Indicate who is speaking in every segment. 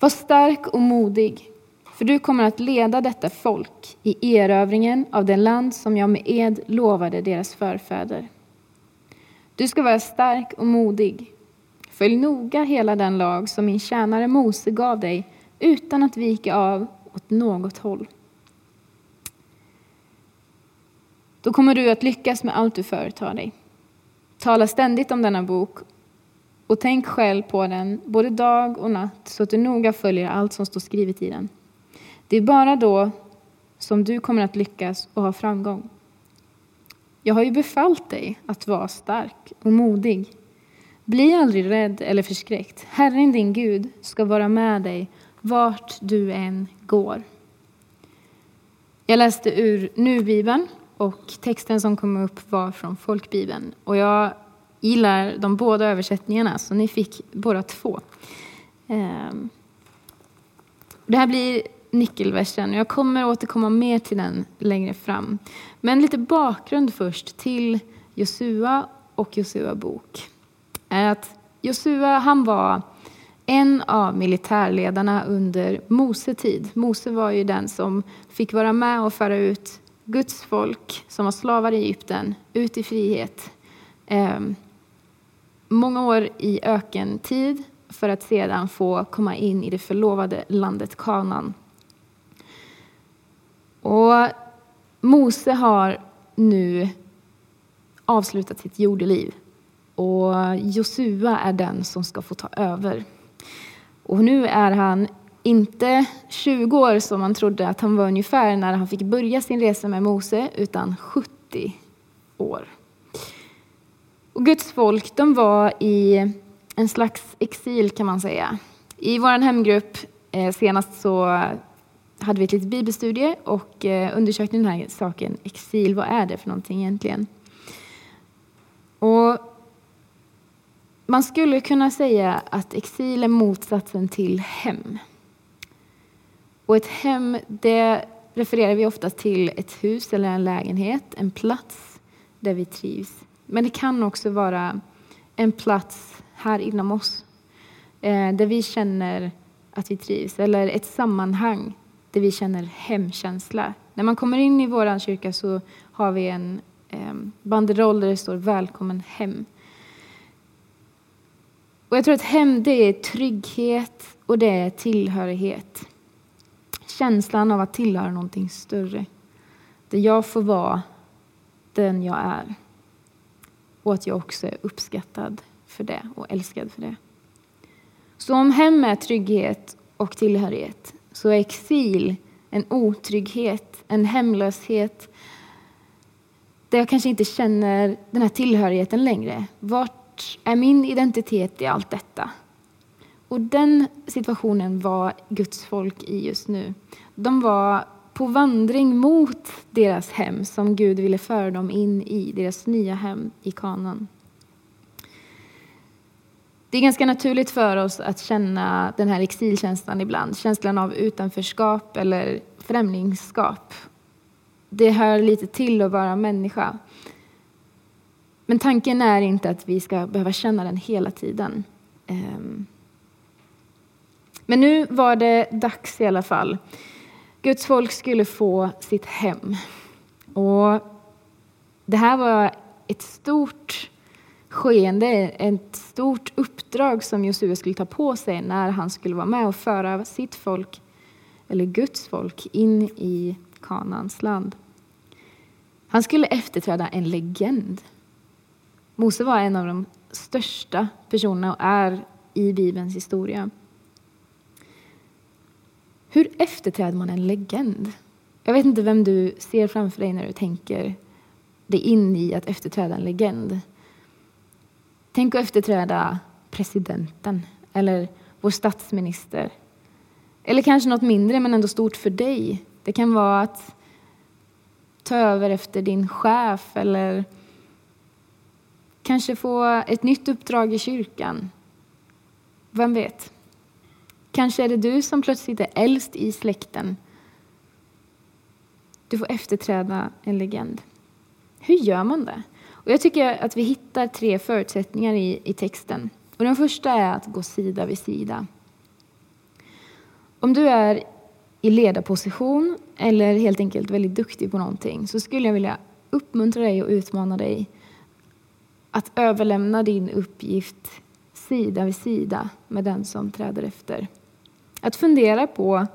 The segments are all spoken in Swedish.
Speaker 1: Var stark och modig, för du kommer att leda detta folk i erövringen av det land som jag med ed lovade deras förfäder. Du ska vara stark och modig. Följ noga hela den lag som min tjänare Mose gav dig utan att vika av åt något håll. Då kommer du att lyckas med allt du företar dig. Tala ständigt om denna bok och tänk själv på den både dag och natt så att du noga följer allt som står skrivet i den. Det är bara då som du kommer att lyckas och ha framgång. Jag har ju befallt dig att vara stark och modig. Bli aldrig rädd eller förskräckt. Herren din Gud ska vara med dig vart du än går. Jag läste ur Nu-bibeln och texten som kom upp var från Folkbibeln. Och jag gillar de båda översättningarna, så ni fick båda två. Ehm, det här blir nyckelversen. Jag kommer återkomma mer till den längre fram. Men lite bakgrund först till Josua och Josua bok. Är att Josua han var en av militärledarna under Mose tid. Mose var ju den som fick vara med och föra ut Guds folk som var slavar i Egypten ut i frihet. Ehm, Många år i ökentid för att sedan få komma in i det förlovade landet Kanaan. Och Mose har nu avslutat sitt jordeliv och Josua är den som ska få ta över. Och nu är han inte 20 år som man trodde att han var ungefär när han fick börja sin resa med Mose, utan 70 år. Och Guds folk de var i en slags exil kan man säga. I vår hemgrupp eh, senast så hade vi ett litet bibelstudie och eh, undersökte den här saken, exil, vad är det för någonting egentligen? Och man skulle kunna säga att exil är motsatsen till hem. Och ett hem, det refererar vi ofta till ett hus eller en lägenhet, en plats där vi trivs. Men det kan också vara en plats här inom oss, eh, där vi känner att vi trivs, eller ett sammanhang där vi känner hemkänsla. När man kommer in i vår kyrka så har vi en ehm, banderoll där det står Välkommen hem. Och jag tror att hem, det är trygghet och det är tillhörighet känslan av att tillhöra någonting större. Där jag får vara den jag är. Och att jag också är uppskattad för det och älskad för det. Så om hem är trygghet och tillhörighet så är exil en otrygghet, en hemlöshet där jag kanske inte känner den här tillhörigheten längre. Vart är min identitet i allt detta? Och den situationen var Guds folk i just nu. De var på vandring mot deras hem som Gud ville föra dem in i, deras nya hem i kanan. Det är ganska naturligt för oss att känna den här exilkänslan ibland, känslan av utanförskap eller främlingskap. Det hör lite till att vara människa. Men tanken är inte att vi ska behöva känna den hela tiden. Ehm. Men nu var det dags i alla fall. Guds folk skulle få sitt hem. Och det här var ett stort skeende, ett stort uppdrag som Josua skulle ta på sig när han skulle vara med och föra sitt folk, eller Guds folk, in i Kanans land. Han skulle efterträda en legend. Mose var en av de största personerna och är i Bibelns historia. Hur efterträder man en legend? Jag vet inte vem du ser framför dig när du tänker dig in i att efterträda en legend. Tänk att efterträda presidenten eller vår statsminister. Eller kanske något mindre men ändå stort för dig. Det kan vara att ta över efter din chef eller kanske få ett nytt uppdrag i kyrkan. Vem vet? Kanske är det du som plötsligt är äldst i släkten. Du får efterträda en legend. Hur gör man det? Och jag tycker att vi hittar tre förutsättningar i, i texten. Och den första är att gå sida vid sida. Om du är i ledarposition eller helt enkelt väldigt duktig på någonting så skulle jag vilja uppmuntra dig och utmana dig att överlämna din uppgift sida vid sida med den som träder efter. Att fundera på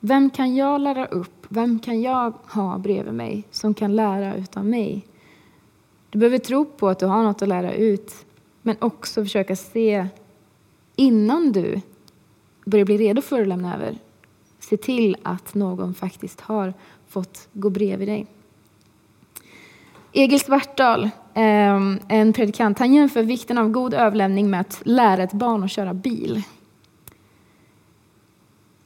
Speaker 1: vem kan jag lära upp? Vem kan jag ha bredvid mig som kan lära utav mig? Du behöver tro på att du har något att lära ut, men också försöka se innan du börjar bli redo för att lämna över. Se till att någon faktiskt har fått gå bredvid dig. Egil Svartdal, ehm, en predikant, han jämför vikten av god överlämning med att lära ett barn att köra bil.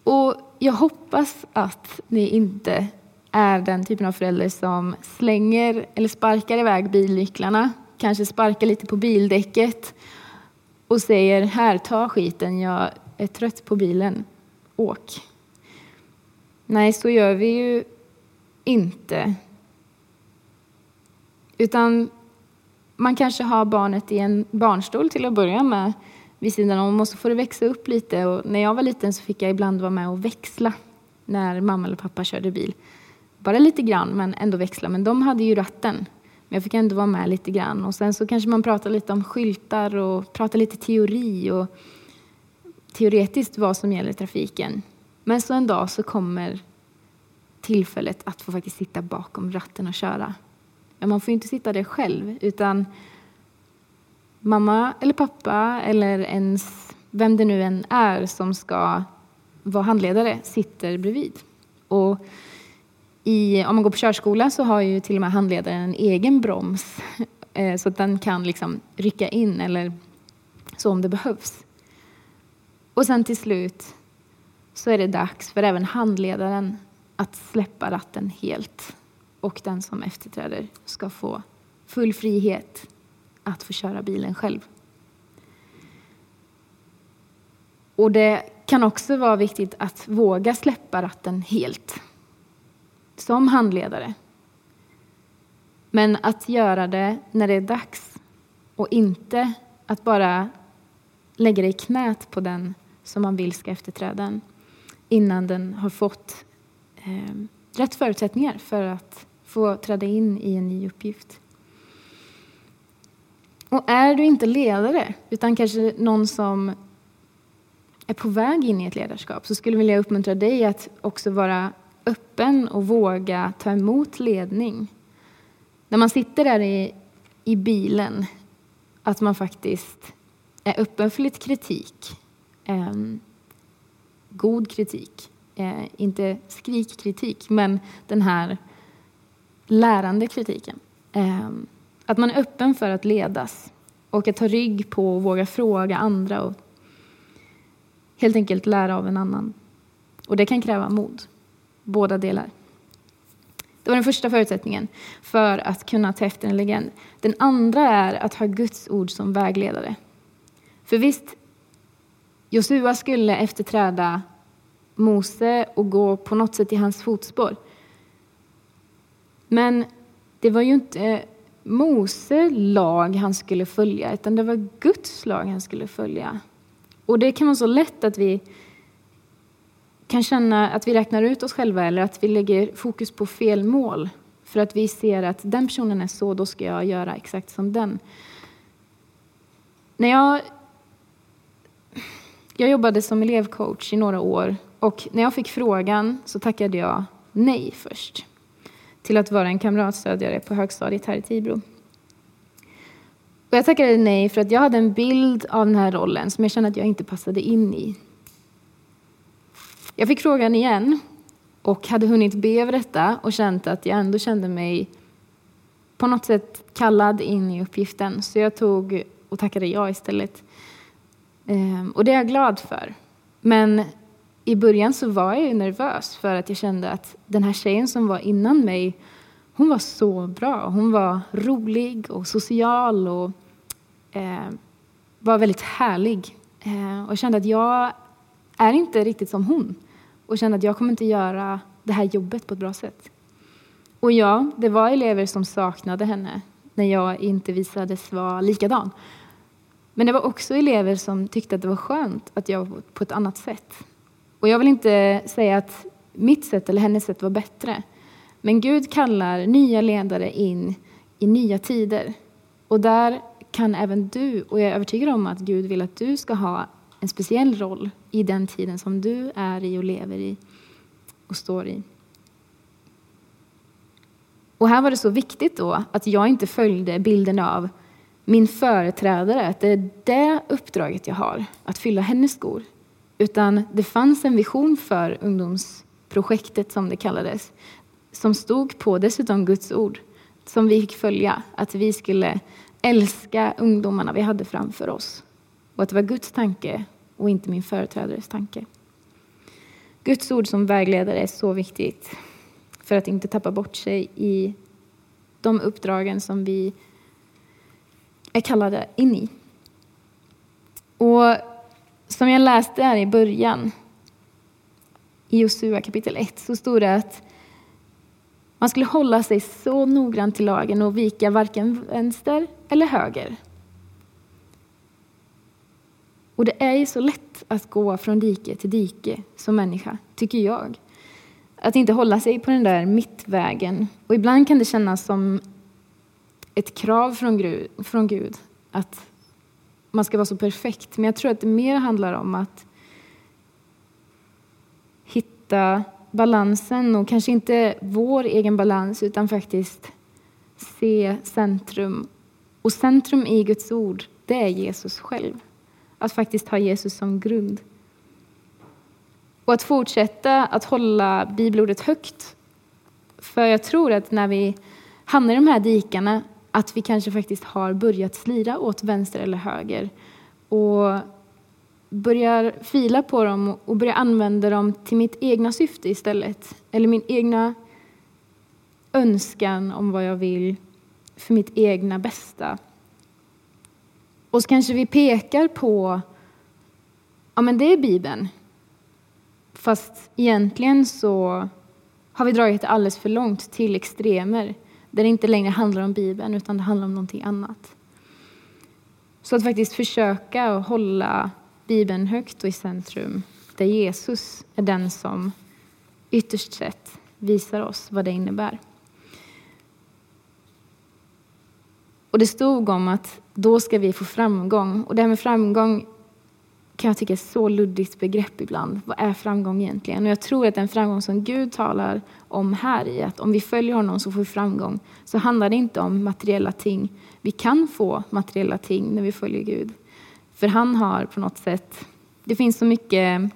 Speaker 1: Och jag hoppas att ni inte är den typen av förälder som slänger eller sparkar iväg bilnycklarna, kanske sparkar lite på bildäcket och säger här, ta skiten, jag är trött på bilen, åk. Nej, så gör vi ju inte. Utan man kanske har barnet i en barnstol till att börja med vid sidan om och så får det växa upp lite. Och när jag var liten så fick jag ibland vara med och växla när mamma eller pappa körde bil. Bara lite grann, men ändå växla. Men de hade ju ratten. Men jag fick ändå vara med lite grann. Och sen så kanske man pratar lite om skyltar och pratar lite teori och teoretiskt vad som gäller trafiken. Men så en dag så kommer tillfället att få faktiskt sitta bakom ratten och köra. Men man får ju inte sitta där själv, utan mamma eller pappa eller ens vem det nu än är som ska vara handledare sitter bredvid. Och i, om man går på körskola så har ju till och med handledaren en egen broms eh, så att den kan liksom rycka in eller så om det behövs. Och sen till slut så är det dags för även handledaren att släppa ratten helt och den som efterträder ska få full frihet att få köra bilen själv. Och det kan också vara viktigt att våga släppa ratten helt som handledare. Men att göra det när det är dags och inte att bara lägga det i knät på den som man vill ska efterträda en innan den har fått eh, rätt förutsättningar för att få träda in i en ny uppgift. Och är du inte ledare, utan kanske någon som är på väg in i ett ledarskap så skulle jag vilja uppmuntra dig att också vara öppen och våga ta emot ledning. När man sitter där i, i bilen, att man faktiskt är öppen för lite kritik. Eh, god kritik. Eh, inte skrikkritik, men den här lärande kritiken. Eh, att man är öppen för att ledas och att ta rygg på och våga fråga andra och helt enkelt lära av en annan. Och det kan kräva mod, båda delar. Det var den första förutsättningen för att kunna ta efter en legend. Den andra är att ha Guds ord som vägledare. För visst, Josua skulle efterträda Mose och gå på något sätt i hans fotspår. Men det var ju inte Mose lag han skulle följa, utan det var Guds lag han skulle följa. Och det kan vara så lätt att vi kan känna att vi räknar ut oss själva eller att vi lägger fokus på fel mål för att vi ser att den personen är så, då ska jag göra exakt som den. När jag, jag jobbade som elevcoach i några år och när jag fick frågan så tackade jag nej först till att vara en kamratstödjare på högstadiet här i Tibro. Och jag tackade nej för att jag hade en bild av den här rollen som jag kände att jag inte passade in i. Jag fick frågan igen och hade hunnit be över detta och känt att jag ändå kände mig på något sätt kallad in i uppgiften. Så jag tog och tackade ja istället. Ehm, och det är jag glad för. Men i början så var jag nervös för att jag kände att den här tjejen som var innan mig, hon var så bra. Hon var rolig och social och eh, var väldigt härlig. Eh, och jag kände att jag är inte riktigt som hon. Och kände att jag kommer inte göra det här jobbet på ett bra sätt. Och ja, det var elever som saknade henne när jag inte visades vara likadan. Men det var också elever som tyckte att det var skönt att jag var på ett annat sätt. Och jag vill inte säga att mitt sätt eller hennes sätt var bättre. Men Gud kallar nya ledare in i nya tider. Och där kan även du, och jag är övertygad om att Gud vill att du ska ha en speciell roll i den tiden som du är i och lever i och står i. Och här var det så viktigt då att jag inte följde bilden av min företrädare, att det är det uppdraget jag har, att fylla hennes skor. Utan det fanns en vision för ungdomsprojektet som det kallades, som stod på dessutom Guds ord, som vi fick följa, att vi skulle älska ungdomarna vi hade framför oss. Och att det var Guds tanke och inte min företrädares tanke. Guds ord som vägledare är så viktigt för att inte tappa bort sig i de uppdragen som vi är kallade in i. Och som jag läste här i början, i Josua kapitel 1, så stod det att man skulle hålla sig så noggrant till lagen och vika varken vänster eller höger. Och det är ju så lätt att gå från dike till dike som människa, tycker jag. Att inte hålla sig på den där mittvägen. Och ibland kan det kännas som ett krav från Gud, från Gud att man ska vara så perfekt. Men jag tror att det mer handlar om att hitta balansen och kanske inte vår egen balans utan faktiskt se centrum. Och centrum i Guds ord, det är Jesus själv. Att faktiskt ha Jesus som grund. Och att fortsätta att hålla bibelordet högt. För jag tror att när vi hamnar i de här dikarna att vi kanske faktiskt har börjat slira åt vänster eller höger och börjar fila på dem och börjar använda dem till mitt egna syfte istället. Eller min egna önskan om vad jag vill för mitt egna bästa. Och så kanske vi pekar på, ja men det är Bibeln. Fast egentligen så har vi dragit det alldeles för långt till extremer där det inte längre handlar om Bibeln utan det handlar om någonting annat. Så att faktiskt försöka hålla Bibeln högt och i centrum där Jesus är den som ytterst sett visar oss vad det innebär. Och det stod om att då ska vi få framgång. Och det här med framgång kan jag tycka är ett så luddigt begrepp ibland. Vad är framgång egentligen? Och jag tror att den framgång som Gud talar om här i att om vi följer honom så får vi framgång, så handlar det inte om materiella ting. Vi kan få materiella ting när vi följer Gud. För han har på något sätt, det finns så mycket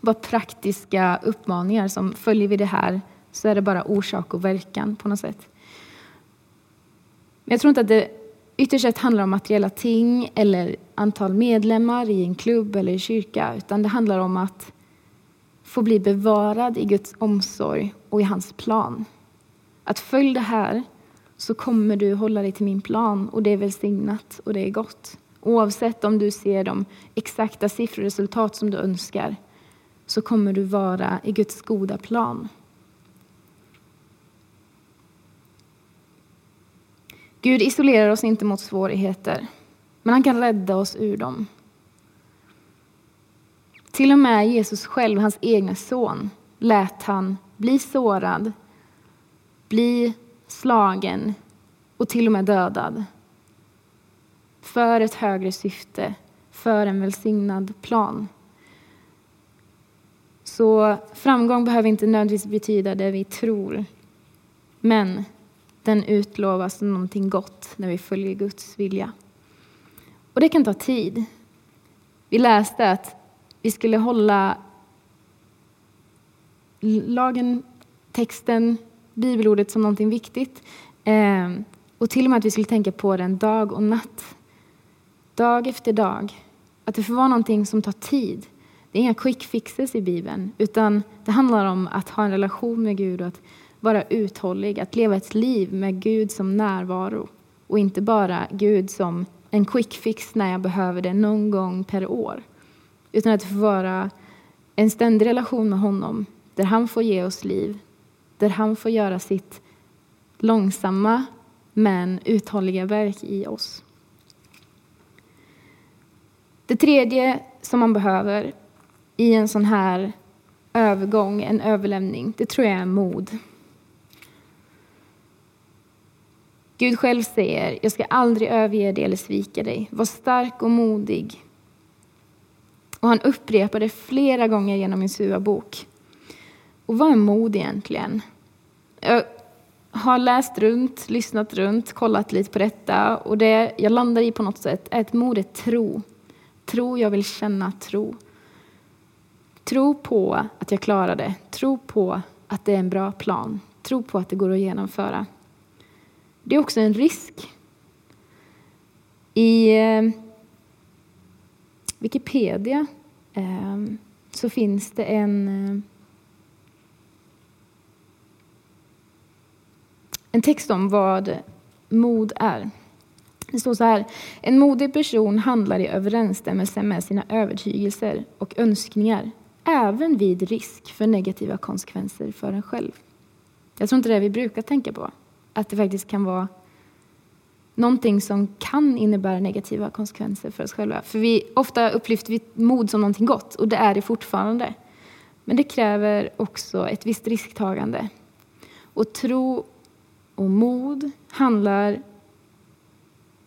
Speaker 1: bara praktiska uppmaningar som följer vi det här så är det bara orsak och verkan på något sätt. Men jag tror inte att det ytterst sett handlar om materiella ting eller antal medlemmar i en klubb eller kyrka, utan det handlar om att få bli bevarad i Guds omsorg och i hans plan. Att följ det här så kommer du hålla dig till min plan och det är välsignat och det är gott. Oavsett om du ser de exakta resultat som du önskar så kommer du vara i Guds goda plan. Gud isolerar oss inte mot svårigheter, men han kan rädda oss ur dem. Till och med Jesus själv, hans egna son, lät han bli sårad, bli slagen och till och med dödad. För ett högre syfte, för en välsignad plan. Så framgång behöver inte nödvändigtvis betyda det vi tror. Men den utlovas som någonting gott när vi följer Guds vilja. Och det kan ta tid. Vi läste att vi skulle hålla lagen, texten, bibelordet som någonting viktigt. Ehm, och till och med att vi skulle tänka på den dag och natt. Dag efter dag. Att det får vara någonting som tar tid. Det är inga quick fixes i Bibeln, utan det handlar om att ha en relation med Gud och att vara uthållig, att leva ett liv med Gud som närvaro och inte bara Gud som en quick fix när jag behöver det någon gång per år. Utan att det får vara en ständig relation med honom där han får ge oss liv, där han får göra sitt långsamma men uthålliga verk i oss. Det tredje som man behöver i en sån här övergång, en överlämning, det tror jag är mod. Gud själv säger, jag ska aldrig överge dig eller svika dig. Var stark och modig. Och han upprepar det flera gånger genom min bok. Och vad är mod egentligen? Jag har läst runt, lyssnat runt, kollat lite på detta och det jag landar i på något sätt är att mod är tro. Tro, jag vill känna tro. Tro på att jag klarar det. Tro på att det är en bra plan. Tro på att det går att genomföra. Det är också en risk. I eh, Wikipedia eh, så finns det en eh, en text om vad mod är. Det står så här. En modig person handlar i överensstämmelse med sina övertygelser och önskningar, även vid risk för negativa konsekvenser för en själv. Jag tror inte det är det vi brukar tänka på, att det faktiskt kan vara någonting som kan innebära negativa konsekvenser för oss själva. För vi, ofta upplyfter vi mod som någonting gott, och det är det fortfarande. Men det kräver också ett visst risktagande. Och tro och mod handlar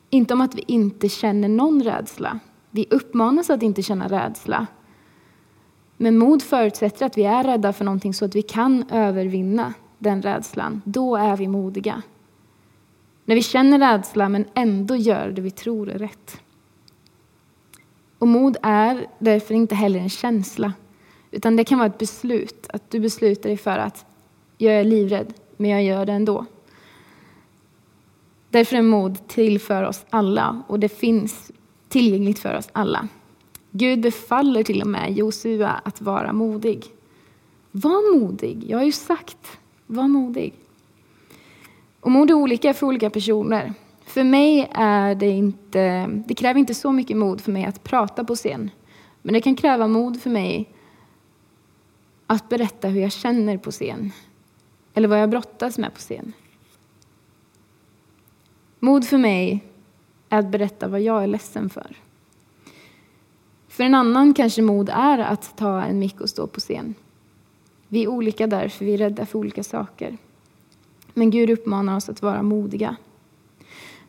Speaker 1: inte om att vi inte känner någon rädsla. Vi uppmanas att inte känna rädsla. Men mod förutsätter att vi är rädda för någonting så att vi kan övervinna den rädslan. Då är vi modiga. När vi känner rädsla men ändå gör det vi tror är rätt. Och mod är därför inte heller en känsla, utan det kan vara ett beslut. Att du beslutar dig för att jag är livrädd, men jag gör det ändå. Därför är mod till för oss alla och det finns tillgängligt för oss alla. Gud befaller till och med Josua att vara modig. Var modig, jag har ju sagt, var modig. Och mod är olika för olika personer. För mig är det inte, det kräver inte så mycket mod för mig att prata på scen. Men det kan kräva mod för mig att berätta hur jag känner på scen. Eller vad jag brottas med på scen. Mod för mig är att berätta vad jag är ledsen för. För en annan kanske mod är att ta en mick och stå på scen. Vi är olika där, för vi är rädda för olika saker. Men Gud uppmanar oss att vara modiga.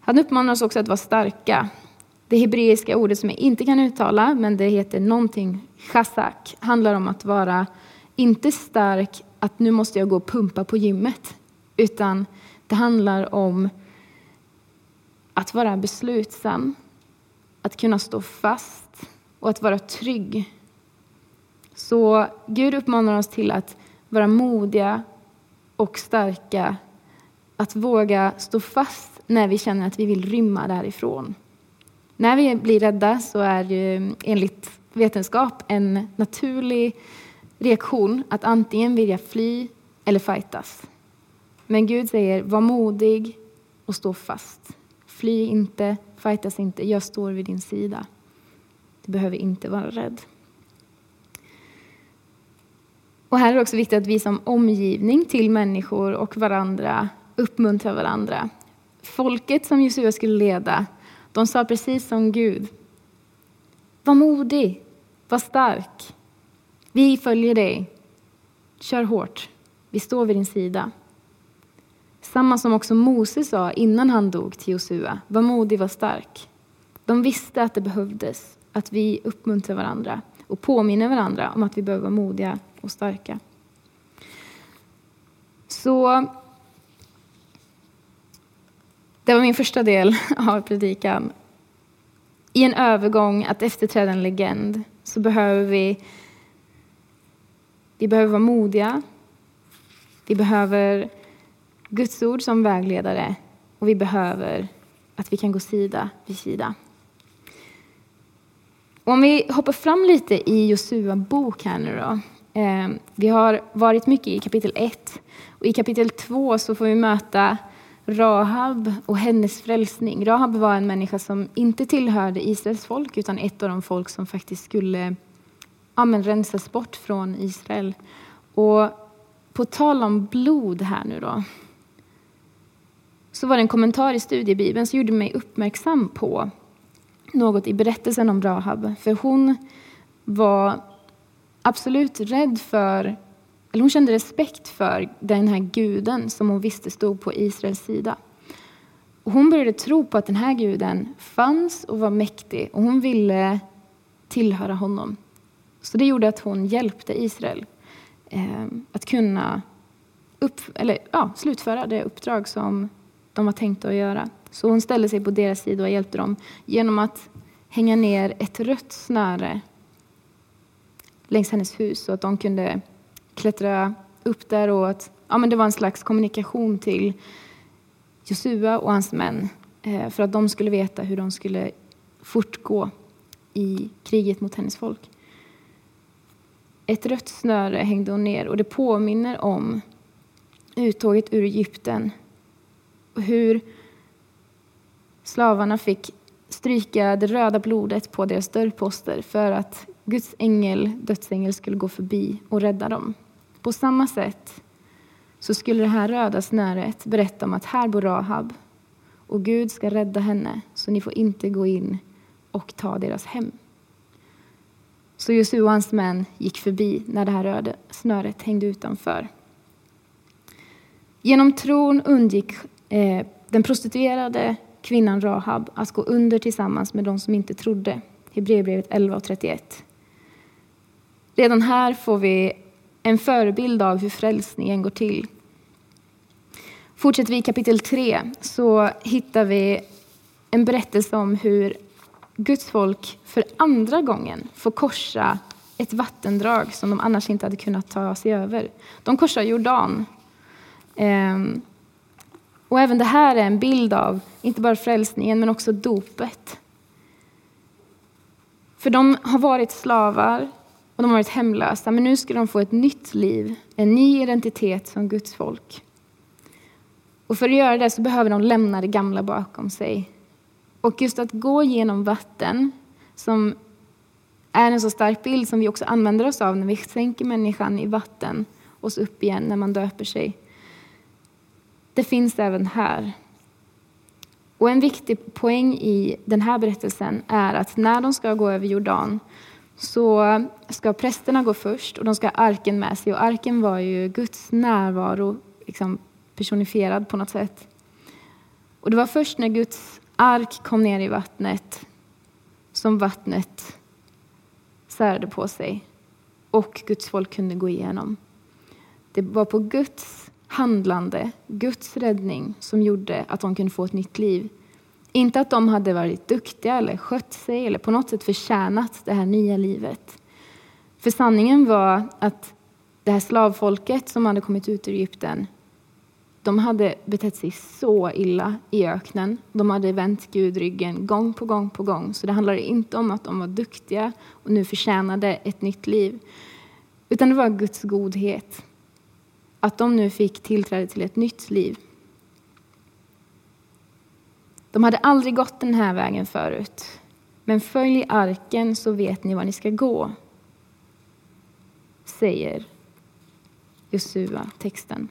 Speaker 1: Han uppmanar oss också att vara starka. Det hebreiska ordet som jag inte kan uttala, men det heter någonting, chazak, handlar om att vara inte stark, att nu måste jag gå och pumpa på gymmet, utan det handlar om att vara beslutsam, att kunna stå fast och att vara trygg. Så Gud uppmanar oss till att vara modiga och starka, att våga stå fast när vi känner att vi vill rymma därifrån. När vi blir rädda så är det enligt vetenskap en naturlig reaktion att antingen vilja fly eller fightas. Men Gud säger, var modig och stå fast. Fly inte, fightas inte, jag står vid din sida. Du behöver inte vara rädd. Och här är det också viktigt att vi som omgivning till människor och varandra uppmuntrar varandra. Folket som Josua skulle leda, de sa precis som Gud. Var modig, var stark. Vi följer dig. Kör hårt. Vi står vid din sida. Samma som också Mose sa innan han dog till Josua. Var modig, var stark. De visste att det behövdes, att vi uppmuntrar varandra och påminner varandra om att vi behöver vara modiga och starka. Så det var min första del av predikan. I en övergång att efterträda en legend så behöver vi, vi behöver vara modiga. Vi behöver Guds ord som vägledare och vi behöver att vi kan gå sida vid sida. Om vi hoppar fram lite i Josua bok här nu då. Eh, vi har varit mycket i kapitel 1 och i kapitel 2 så får vi möta Rahab och hennes frälsning. Rahab var en människa som inte tillhörde Israels folk utan ett av de folk som faktiskt skulle ja, men, rensas bort från Israel. Och på tal om blod här nu då, så var det en kommentar i studiebibeln som gjorde mig uppmärksam på något i berättelsen om Rahab. För hon var absolut rädd för, eller hon kände respekt för den här guden som hon visste stod på Israels sida. Och hon började tro på att den här guden fanns och var mäktig och hon ville tillhöra honom. Så det gjorde att hon hjälpte Israel eh, att kunna upp, eller, ja, slutföra det uppdrag som de var tänkta att göra. Så hon ställde sig på deras sida och hjälpte dem genom att hänga ner ett rött snöre längs hennes hus så att de kunde klättra upp där och att ja, men det var en slags kommunikation till Josua och hans män eh, för att de skulle veta hur de skulle fortgå i kriget mot hennes folk. Ett rött snöre hängde hon ner och det påminner om uttåget ur Egypten och hur slavarna fick stryka det röda blodet på deras dörrposter för att Guds ängel, dödsängel, skulle gå förbi och rädda dem. På samma sätt så skulle det här röda snöret berätta om att här bor Rahab och Gud ska rädda henne, så ni får inte gå in och ta deras hem. Så Josua och hans män gick förbi när det här röda snöret hängde utanför. Genom tron undgick eh, den prostituerade kvinnan Rahab att gå under tillsammans med de som inte trodde. Hebreerbrevet 11 och 31. Redan här får vi en förebild av hur frälsningen går till. Fortsätter vi i kapitel 3 så hittar vi en berättelse om hur Guds folk för andra gången får korsa ett vattendrag som de annars inte hade kunnat ta sig över. De korsar Jordan. Ehm, och även det här är en bild av inte bara frälsningen men också dopet. För de har varit slavar och de har varit hemlösa, men nu ska de få ett nytt liv, en ny identitet som Guds folk. Och för att göra det så behöver de lämna det gamla bakom sig. Och just att gå genom vatten, som är en så stark bild som vi också använder oss av när vi sänker människan i vatten och så upp igen när man döper sig. Det finns även här. Och en viktig poäng i den här berättelsen är att när de ska gå över Jordan så ska prästerna gå först och de ska ha arken med sig. Och arken var ju Guds närvaro liksom personifierad på något sätt. Och det var först när Guds ark kom ner i vattnet som vattnet särade på sig och Guds folk kunde gå igenom. Det var på Guds handlande, Guds räddning som gjorde att de kunde få ett nytt liv. Inte att de hade varit duktiga eller skött sig eller på något sätt förtjänat det här nya livet. För sanningen var att det här slavfolket som hade kommit ut ur Egypten, de hade betett sig så illa i öknen. De hade vänt Gud ryggen gång på gång på gång. Så det handlade inte om att de var duktiga och nu förtjänade ett nytt liv. Utan det var Guds godhet. Att de nu fick tillträde till ett nytt liv. De hade aldrig gått den här vägen förut. Men följ arken så vet ni var ni ska gå, säger Josua, texten.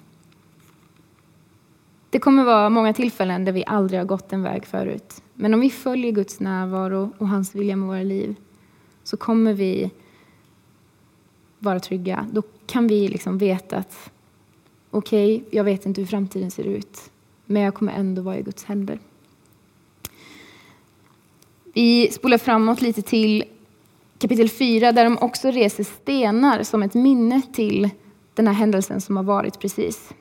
Speaker 1: Det kommer vara många tillfällen där vi aldrig har gått en väg förut. Men om vi följer Guds närvaro och hans vilja med våra liv så kommer vi vara trygga. Då kan vi liksom veta att okej, okay, jag vet inte hur framtiden ser ut, men jag kommer ändå vara i Guds händer. Vi spolar framåt lite till kapitel 4 där de också reser stenar som ett minne till den här händelsen som har varit precis.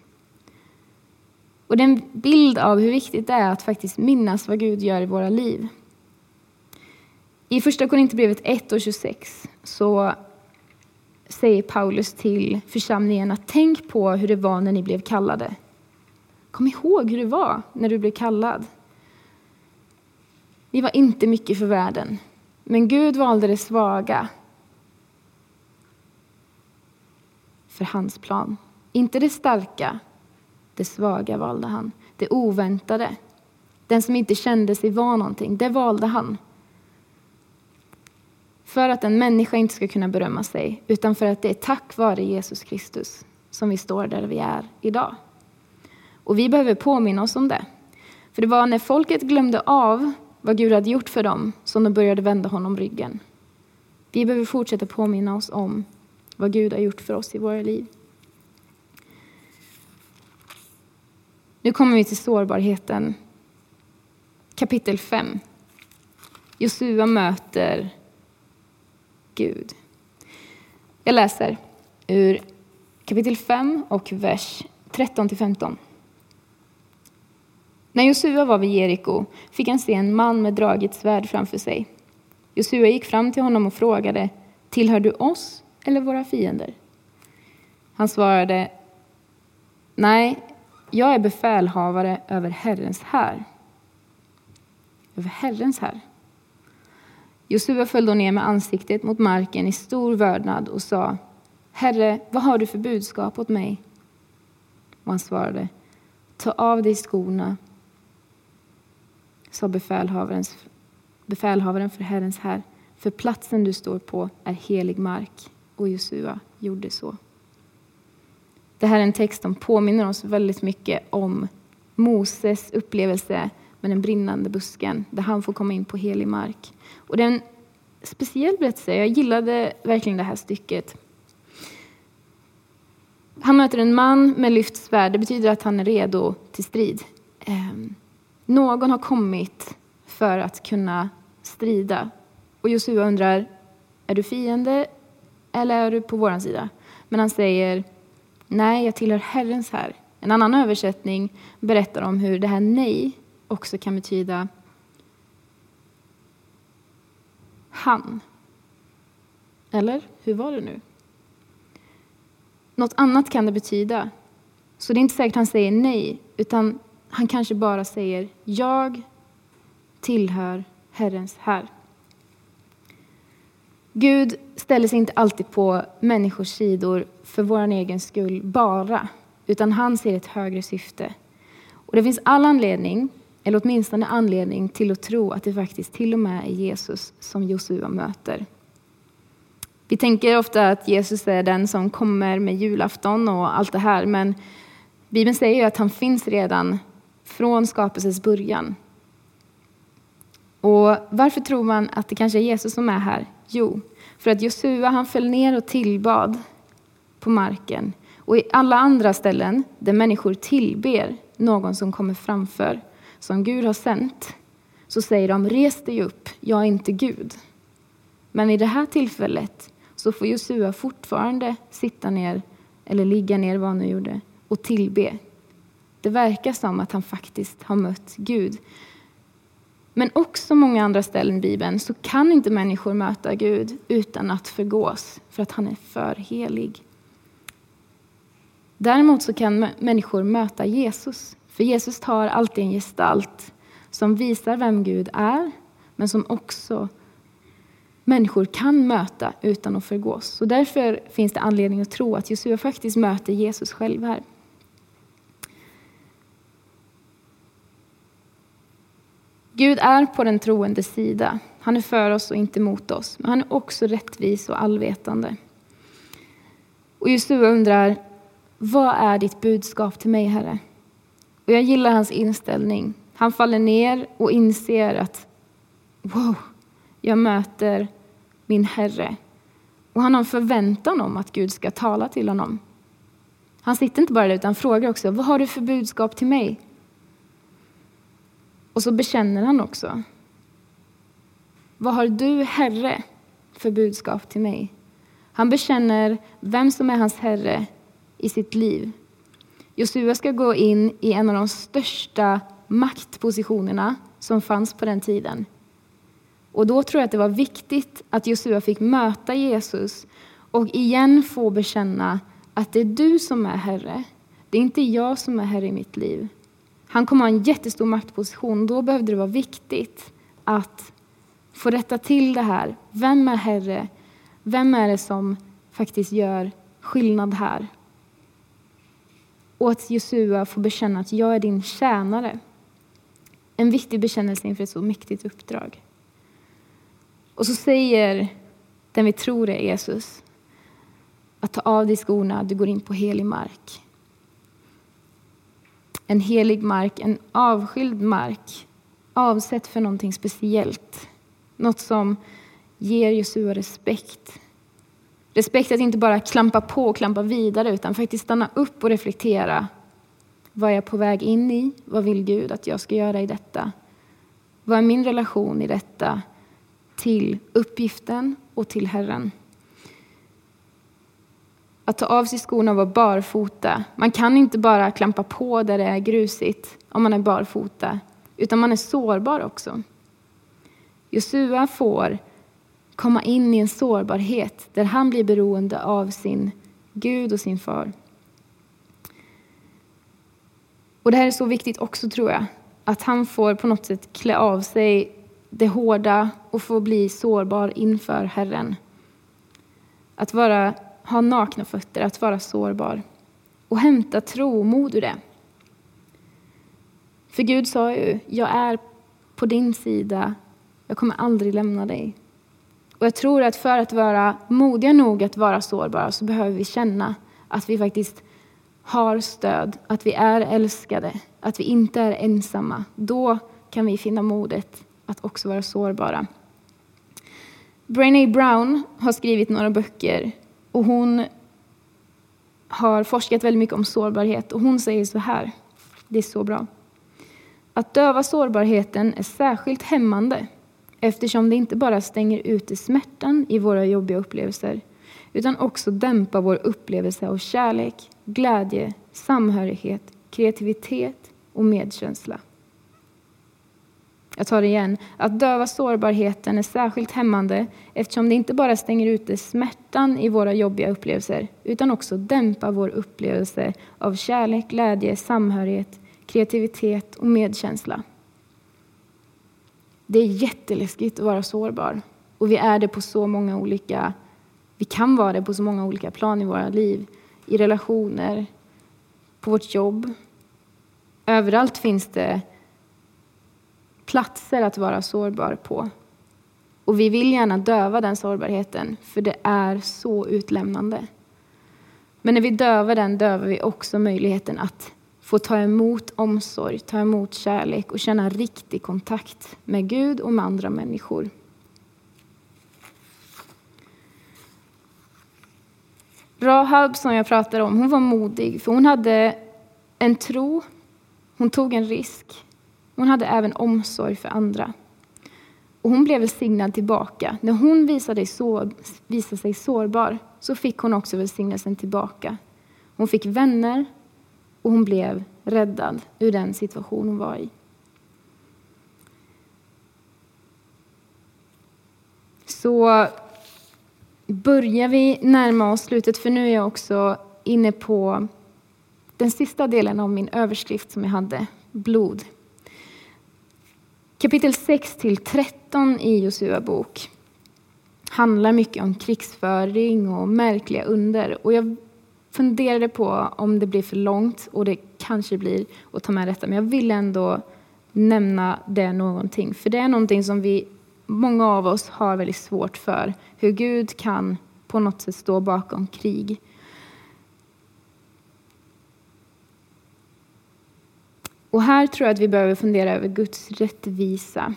Speaker 1: Och det är en bild av hur viktigt det är att faktiskt minnas vad Gud gör i våra liv. I första Korinthierbrevet 1 och 26 så säger Paulus till församlingen att tänk på hur det var när ni blev kallade. Kom ihåg hur det var när du blev kallad. Vi var inte mycket för världen, men Gud valde det svaga för hans plan. Inte det starka, det svaga valde han. Det oväntade, den som inte kände sig vara någonting, det valde han. För att en människa inte ska kunna berömma sig, utan för att det är tack vare Jesus Kristus som vi står där vi är idag. Och vi behöver påminna oss om det. För det var när folket glömde av vad Gud hade gjort för dem som de började vända honom ryggen. Vi behöver fortsätta påminna oss om vad Gud har gjort för oss i våra liv. Nu kommer vi till sårbarheten. Kapitel 5. Josua möter Gud. Jag läser ur kapitel 5 och vers 13 till 15. När Josua var vid Jeriko fick han se en man med draget svärd framför sig. Josua gick fram till honom och frågade, tillhör du oss eller våra fiender? Han svarade, nej, jag är befälhavare över Herrens här. Över Herrens här. Josua föll då ner med ansiktet mot marken i stor vördnad och sa, Herre, vad har du för budskap åt mig? Och han svarade, ta av dig skorna, sa befälhavaren för Herrens här, för platsen du står på är helig mark. Och Josua gjorde så. Det här är en text som påminner oss väldigt mycket om Moses upplevelse med den brinnande busken, där han får komma in på helig mark. Och det är en speciell berättelse. Jag gillade verkligen det här stycket. Han möter en man med lyft svärd. Det betyder att han är redo till strid. Ehm, någon har kommit för att kunna strida. Och Josua undrar, är du fiende eller är du på vår sida? Men han säger, nej, jag tillhör Herrens här. En annan översättning berättar om hur det här nej också kan betyda han. Eller hur var det nu? Något annat kan det betyda. Så det är inte säkert han säger nej, utan han kanske bara säger jag tillhör Herrens här. Gud ställer sig inte alltid på människors sidor för vår egen skull bara, utan han ser ett högre syfte. Och det finns all anledning, eller åtminstone anledning, till att tro att det faktiskt till och med är Jesus som Josua möter. Vi tänker ofta att Jesus är den som kommer med julafton och allt det här, men Bibeln säger ju att han finns redan från skapelsens början. Och varför tror man att det kanske är Jesus som är här? Jo, för att Josua han föll ner och tillbad på marken. Och i alla andra ställen där människor tillber någon som kommer framför, som Gud har sänt, så säger de res dig upp, jag är inte Gud. Men i det här tillfället så får Josua fortfarande sitta ner, eller ligga ner vad han nu gjorde, och tillbe. Det verkar som att han faktiskt har mött Gud. Men också många andra ställen i Bibeln så kan inte människor möta Gud utan att förgås, för att han är för helig. Däremot så kan människor möta Jesus, för Jesus tar alltid en gestalt som visar vem Gud är, men som också människor kan möta utan att förgås. Så därför finns det anledning att tro att Josua faktiskt möter Jesus själv här. Gud är på den troendes sida. Han är för oss och inte mot oss. Men han är också rättvis och allvetande. Och Josua undrar, vad är ditt budskap till mig, Herre? Och jag gillar hans inställning. Han faller ner och inser att wow, jag möter min Herre. Och han har en förväntan om att Gud ska tala till honom. Han sitter inte bara där utan frågar också, vad har du för budskap till mig? Och så bekänner han också. Vad har du, Herre, för budskap till mig? Han bekänner vem som är hans Herre i sitt liv. Josua ska gå in i en av de största maktpositionerna som fanns på den tiden. Och då tror jag att det var viktigt att Josua fick möta Jesus och igen få bekänna att det är du som är Herre. Det är inte jag som är Herre i mitt liv. Han kommer ha en jättestor maktposition. Då behövde det vara viktigt att få rätta till det här. Vem är Herre? Vem är det som faktiskt gör skillnad här? Och att Josua får bekänna att jag är din tjänare. En viktig bekännelse inför ett så mäktigt uppdrag. Och så säger den vi tror är Jesus att ta av dig skorna, du går in på helig mark en helig mark, en avskild mark, avsett för någonting speciellt. Något som ger Jesua respekt. Respekt att inte bara klampa på och klampa vidare utan faktiskt stanna upp och reflektera. Vad är jag på väg in i? Vad vill Gud att jag ska göra i detta? Vad är min relation i detta till uppgiften och till Herren? Att ta av sig skorna och vara barfota. Man kan inte bara klampa på där det är grusigt om man är barfota, utan man är sårbar också. Josua får komma in i en sårbarhet där han blir beroende av sin Gud och sin far. Och Det här är så viktigt också, tror jag, att han får på något sätt klä av sig det hårda och få bli sårbar inför Herren. Att vara, ha nakna fötter, att vara sårbar och hämta tro och mod ur det. För Gud sa ju, jag är på din sida, jag kommer aldrig lämna dig. Och jag tror att för att vara modiga nog att vara sårbara så behöver vi känna att vi faktiskt har stöd, att vi är älskade, att vi inte är ensamma. Då kan vi finna modet att också vara sårbara. Brené Brown har skrivit några böcker och hon har forskat väldigt mycket om sårbarhet och hon säger så här, det är så bra. Att döva sårbarheten är särskilt hämmande eftersom det inte bara stänger ute smärtan i våra jobbiga upplevelser utan också dämpar vår upplevelse av kärlek, glädje, samhörighet, kreativitet och medkänsla. Jag tar det igen. Att döva sårbarheten är särskilt hämmande eftersom det inte bara stänger ute smärtan i våra jobbiga upplevelser utan också dämpar vår upplevelse av kärlek, glädje, samhörighet, kreativitet och medkänsla. Det är jätteläskigt att vara sårbar. Och vi är det på så många olika... Vi kan vara det på så många olika plan i våra liv. I relationer, på vårt jobb. Överallt finns det platser att vara sårbar på. Och vi vill gärna döva den sårbarheten, för det är så utlämnande. Men när vi dövar den dövar vi också möjligheten att få ta emot omsorg, ta emot kärlek och känna riktig kontakt med Gud och med andra människor. Rahab som jag pratade om, hon var modig för hon hade en tro, hon tog en risk. Hon hade även omsorg för andra. Och hon blev välsignad tillbaka. När hon visade, så, visade sig sårbar så fick hon också välsignelsen tillbaka. Hon fick vänner och hon blev räddad ur den situation hon var i. Så börjar vi närma oss slutet, för nu är jag också inne på den sista delen av min överskrift som jag hade, blod. Kapitel 6 till 13 i Josua bok handlar mycket om krigsföring och märkliga under. Och jag funderade på om det blir för långt, och det kanske blir att ta med detta, men jag vill ändå nämna det någonting. För det är någonting som vi, många av oss har väldigt svårt för. Hur Gud kan på något sätt stå bakom krig. Och här tror jag att vi behöver fundera över Guds rättvisa.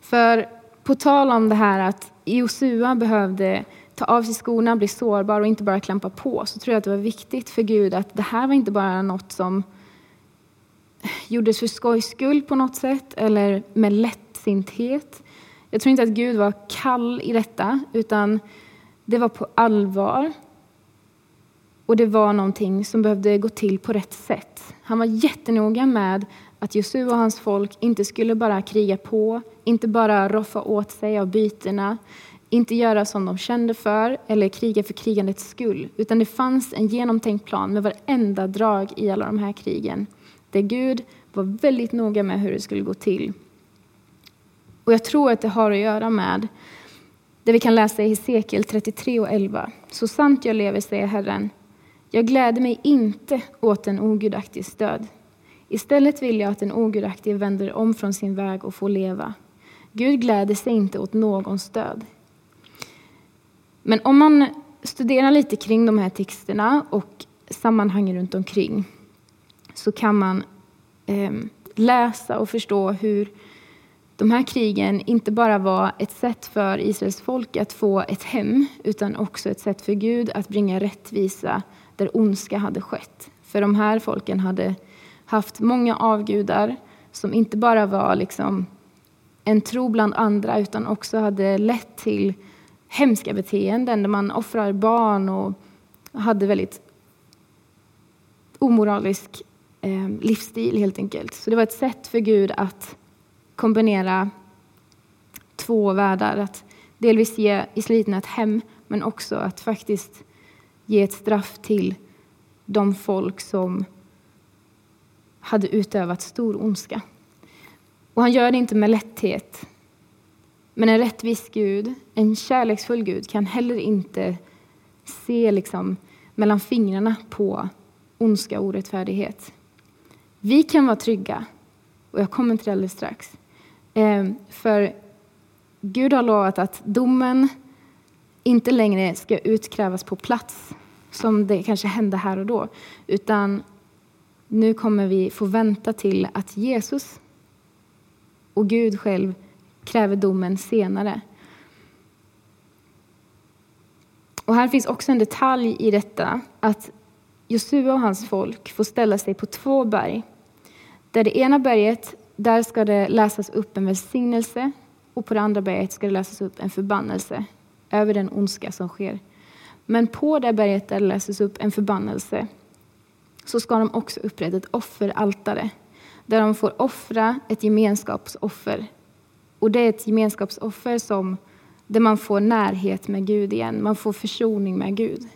Speaker 1: För på tal om det här att Josua behövde ta av sig skorna, bli sårbar och inte bara klampa på, så tror jag att det var viktigt för Gud att det här var inte bara något som gjordes för skojs skull på något sätt eller med lättsinthet. Jag tror inte att Gud var kall i detta, utan det var på allvar. Och det var någonting som behövde gå till på rätt sätt. Han var jättenoga med att Josua och hans folk inte skulle bara kriga på, inte bara roffa åt sig av bytena, inte göra som de kände för eller kriga för krigandets skull, utan det fanns en genomtänkt plan med varenda drag i alla de här krigen, där Gud var väldigt noga med hur det skulle gå till. Och jag tror att det har att göra med det vi kan läsa i Hesekiel 33 och 11. Så sant jag lever, säger Herren, jag gläder mig inte åt en ogudaktig stöd. Istället vill jag att den ogudaktige vänder om från sin väg och får leva. Gud gläder sig inte åt någons död. Men om man studerar lite kring de här texterna och sammanhangen runt omkring så kan man eh, läsa och förstå hur de här krigen inte bara var ett sätt för Israels folk att få ett hem, utan också ett sätt för Gud att bringa rättvisa där ondska hade skett. För de här folken hade haft många avgudar som inte bara var liksom en tro bland andra, utan också hade lett till hemska beteenden där man offrar barn och hade väldigt omoralisk eh, livsstil helt enkelt. Så det var ett sätt för Gud att kombinera två världar. Att delvis ge israeliterna ett hem, men också att faktiskt ge ett straff till de folk som hade utövat stor ondska. Och han gör det inte med lätthet. Men en rättvis Gud, en kärleksfull Gud, kan heller inte se liksom mellan fingrarna på ondska och orättfärdighet. Vi kan vara trygga, och jag kommer till det alldeles strax. Ehm, för Gud har lovat att domen inte längre ska utkrävas på plats, som det kanske hände här och då, utan nu kommer vi få vänta till att Jesus och Gud själv kräver domen senare. Och här finns också en detalj i detta, att Josua och hans folk får ställa sig på två berg. Där det ena berget, där ska det läsas upp en välsignelse och på det andra berget ska det läsas upp en förbannelse över den ondska som sker. Men på det berget där det läses upp en förbannelse så ska de också upprätta ett offeraltare där de får offra ett gemenskapsoffer. Och det är ett gemenskapsoffer som, där man får närhet med Gud igen, man får försoning med Gud.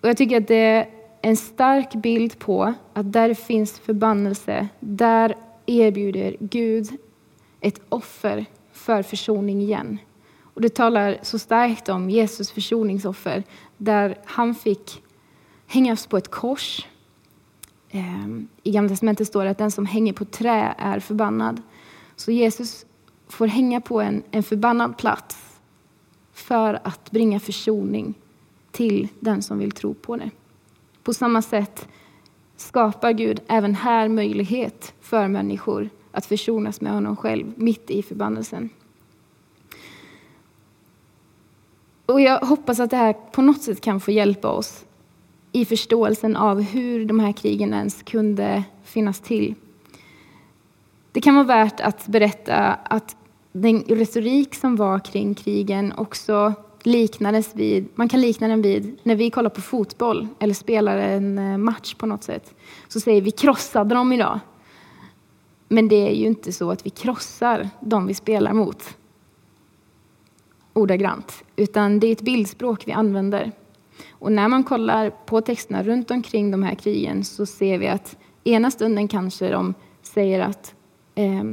Speaker 1: Och jag tycker att det är en stark bild på att där det finns förbannelse, där erbjuder Gud ett offer för försoning igen. Och det talar så starkt om Jesus försoningsoffer, där han fick hängas på ett kors. Ehm, I Gamla testamentet står det att den som hänger på trä är förbannad. Så Jesus får hänga på en, en förbannad plats för att bringa försoning till den som vill tro på det. På samma sätt skapar Gud även här möjlighet för människor att försonas med honom själv mitt i förbannelsen. Och jag hoppas att det här på något sätt kan få hjälpa oss i förståelsen av hur de här krigen ens kunde finnas till. Det kan vara värt att berätta att den retorik som var kring krigen också liknades vid, man kan likna den vid när vi kollar på fotboll eller spelar en eh, match på något sätt. Så säger vi krossade dem idag. Men det är ju inte så att vi krossar de vi spelar mot ordagrant, utan det är ett bildspråk vi använder. Och när man kollar på texterna runt omkring de här krigen så ser vi att ena stunden kanske de säger att eh,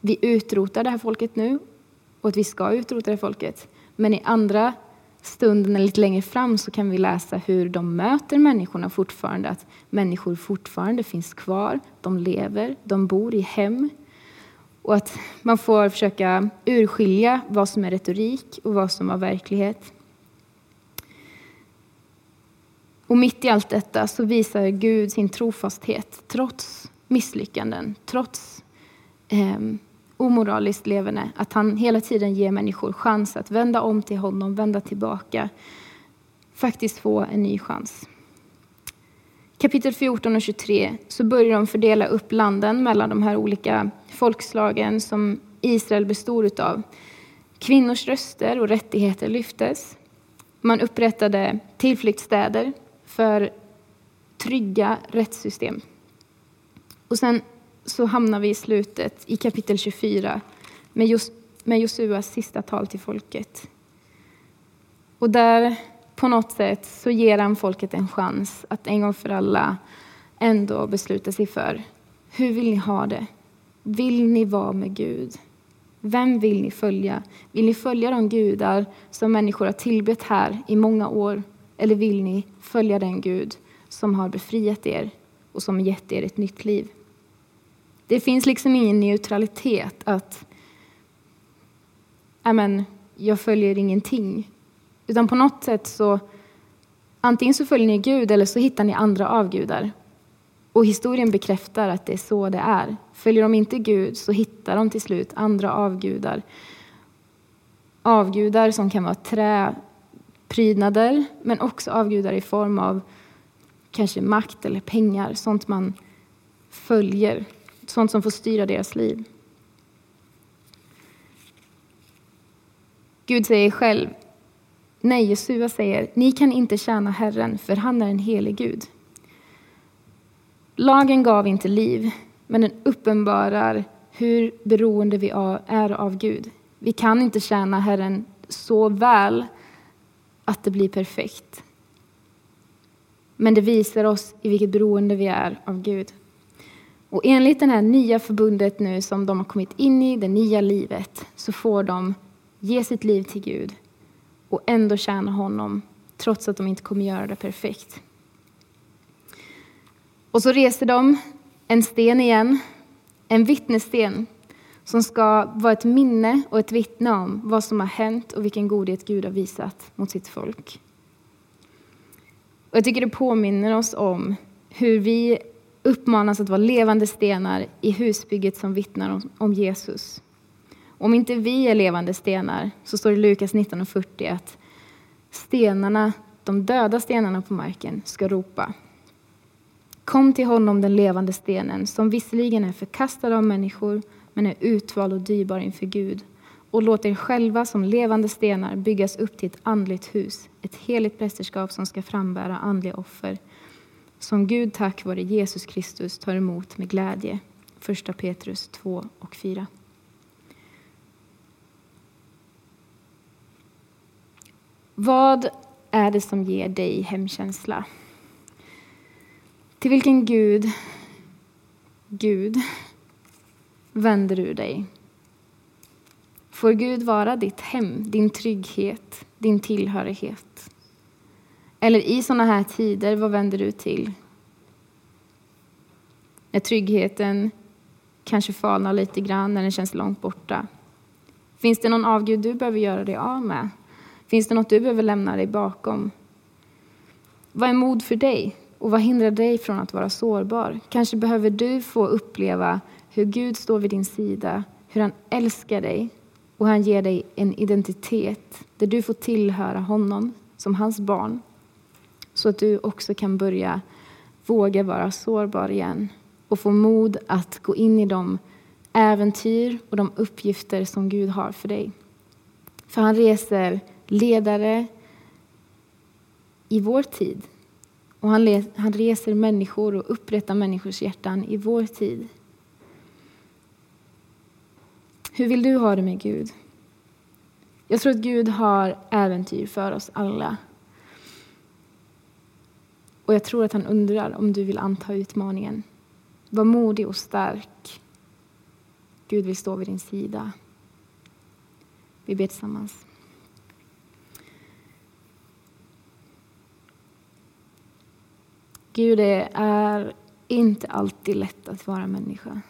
Speaker 1: vi utrotar det här folket nu och att vi ska utrota det här folket. Men i andra stunden, eller lite längre fram, så kan vi läsa hur de möter människorna fortfarande. Att människor fortfarande finns kvar, de lever, de bor i hem. Och att man får försöka urskilja vad som är retorik och vad som är verklighet. Och mitt i allt detta så visar Gud sin trofasthet trots misslyckanden, trots eh, omoraliskt levande. Att han hela tiden ger människor chans att vända om till honom, vända tillbaka. Faktiskt få en ny chans. Kapitel 14 och 23 så börjar de fördela upp landen mellan de här olika folkslagen som Israel bestod av. Kvinnors röster och rättigheter lyftes. Man upprättade tillflyktsstäder för trygga rättssystem. Och sen så hamnar vi i slutet i kapitel 24 med, Jos med Josuas sista tal till folket. Och där på något sätt så ger han folket en chans att en gång för alla ändå besluta sig för hur vill ni ha det? Vill ni vara med Gud? Vem vill ni följa? Vill ni följa de gudar som människor har tillbett här i många år? Eller vill ni följa den Gud som har befriat er och som gett er ett nytt liv? Det finns liksom ingen neutralitet att amen, jag följer ingenting. Utan på något sätt så antingen så följer ni Gud eller så hittar ni andra avgudar. Och historien bekräftar att det är så det är. Följer de inte Gud så hittar de till slut andra avgudar. Avgudar som kan vara träprydnader, men också avgudar i form av kanske makt eller pengar, sånt man följer, sånt som får styra deras liv. Gud säger själv, nej, Jesua säger, ni kan inte tjäna Herren, för han är en helig Gud. Lagen gav inte liv, men den uppenbarar hur beroende vi är av Gud. Vi kan inte tjäna Herren så väl att det blir perfekt. Men det visar oss i vilket beroende vi är av Gud. Och enligt det här nya förbundet nu som de har kommit in i, det nya livet, så får de ge sitt liv till Gud och ändå tjäna honom trots att de inte kommer göra det perfekt. Och så reser de en sten igen, en vittnessten som ska vara ett minne och ett vittne om vad som har hänt och vilken godhet Gud har visat mot sitt folk. Och jag tycker det påminner oss om hur vi uppmanas att vara levande stenar i husbygget som vittnar om Jesus. Om inte vi är levande stenar så står det i Lukas 19.40 att stenarna, de döda stenarna på marken ska ropa. Kom till honom den levande stenen som visserligen är förkastad av människor men är utvald och dyrbar inför Gud och låt er själva som levande stenar byggas upp till ett andligt hus, ett heligt prästerskap som ska frambära andliga offer som Gud tack vare Jesus Kristus tar emot med glädje. 1 Petrus 2 och 4. Vad är det som ger dig hemkänsla? Till vilken Gud, Gud, vänder du dig? Får Gud vara ditt hem, din trygghet, din tillhörighet? Eller i sådana här tider, vad vänder du till? När tryggheten kanske falnar lite grann, när den känns långt borta. Finns det någon avgud du behöver göra dig av med? Finns det något du behöver lämna dig bakom? Vad är mod för dig? Och vad hindrar dig från att vara sårbar? Kanske behöver du få uppleva hur Gud står vid din sida, hur han älskar dig och han ger dig en identitet där du får tillhöra honom som hans barn så att du också kan börja våga vara sårbar igen och få mod att gå in i de äventyr och de uppgifter som Gud har för dig. För han reser ledare i vår tid. Och han, han reser människor och upprättar människors hjärtan i vår tid. Hur vill du ha det med Gud? Jag tror att Gud har äventyr för oss alla. Och jag tror att han undrar om du vill anta utmaningen. Var modig och stark. Gud vill stå vid din sida. Vi ber tillsammans. Gud, det är inte alltid lätt att vara människa.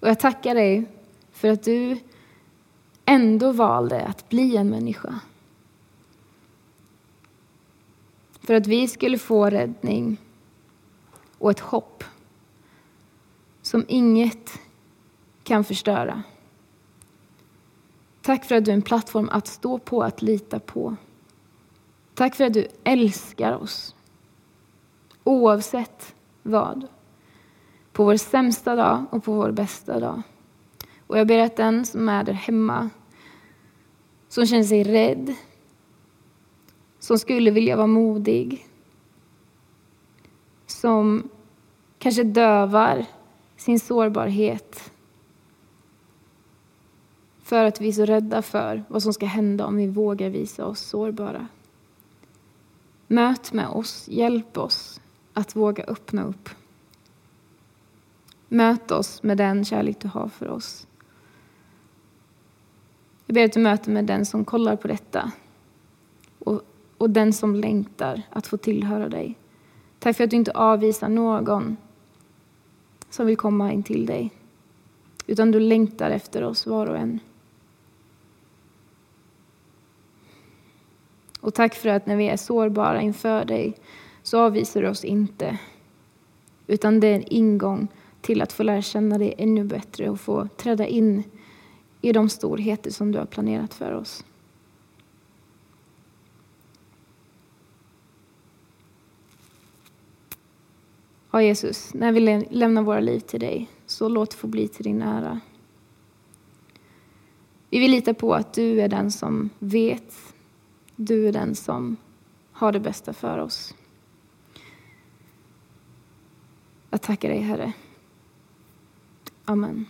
Speaker 1: Och jag tackar dig för att du ändå valde att bli en människa. För att vi skulle få räddning och ett hopp som inget kan förstöra. Tack för att du är en plattform att stå på, att lita på. Tack för att du älskar oss oavsett vad. På vår sämsta dag och på vår bästa dag. Och jag ber att den som är där hemma, som känner sig rädd, som skulle vilja vara modig, som kanske dövar sin sårbarhet för att vi är så rädda för vad som ska hända om vi vågar visa oss sårbara. Möt med oss, hjälp oss att våga öppna upp. Möt oss med den kärlek du har för oss. Jag ber att du möter med den som kollar på detta och, och den som längtar att få tillhöra dig. Tack för att du inte avvisar någon som vill komma in till dig, utan du längtar efter oss var och en. Och tack för att när vi är sårbara inför dig så avvisar du oss inte, utan det är en ingång till att få lära känna dig ännu bättre och få träda in i de storheter som du har planerat för oss. Ja, Jesus, när vi lämnar våra liv till dig, så låt det få bli till din ära. Vi vill lita på att du är den som vet, du är den som har det bästa för oss. Jag tackar dig, Herre. Amen.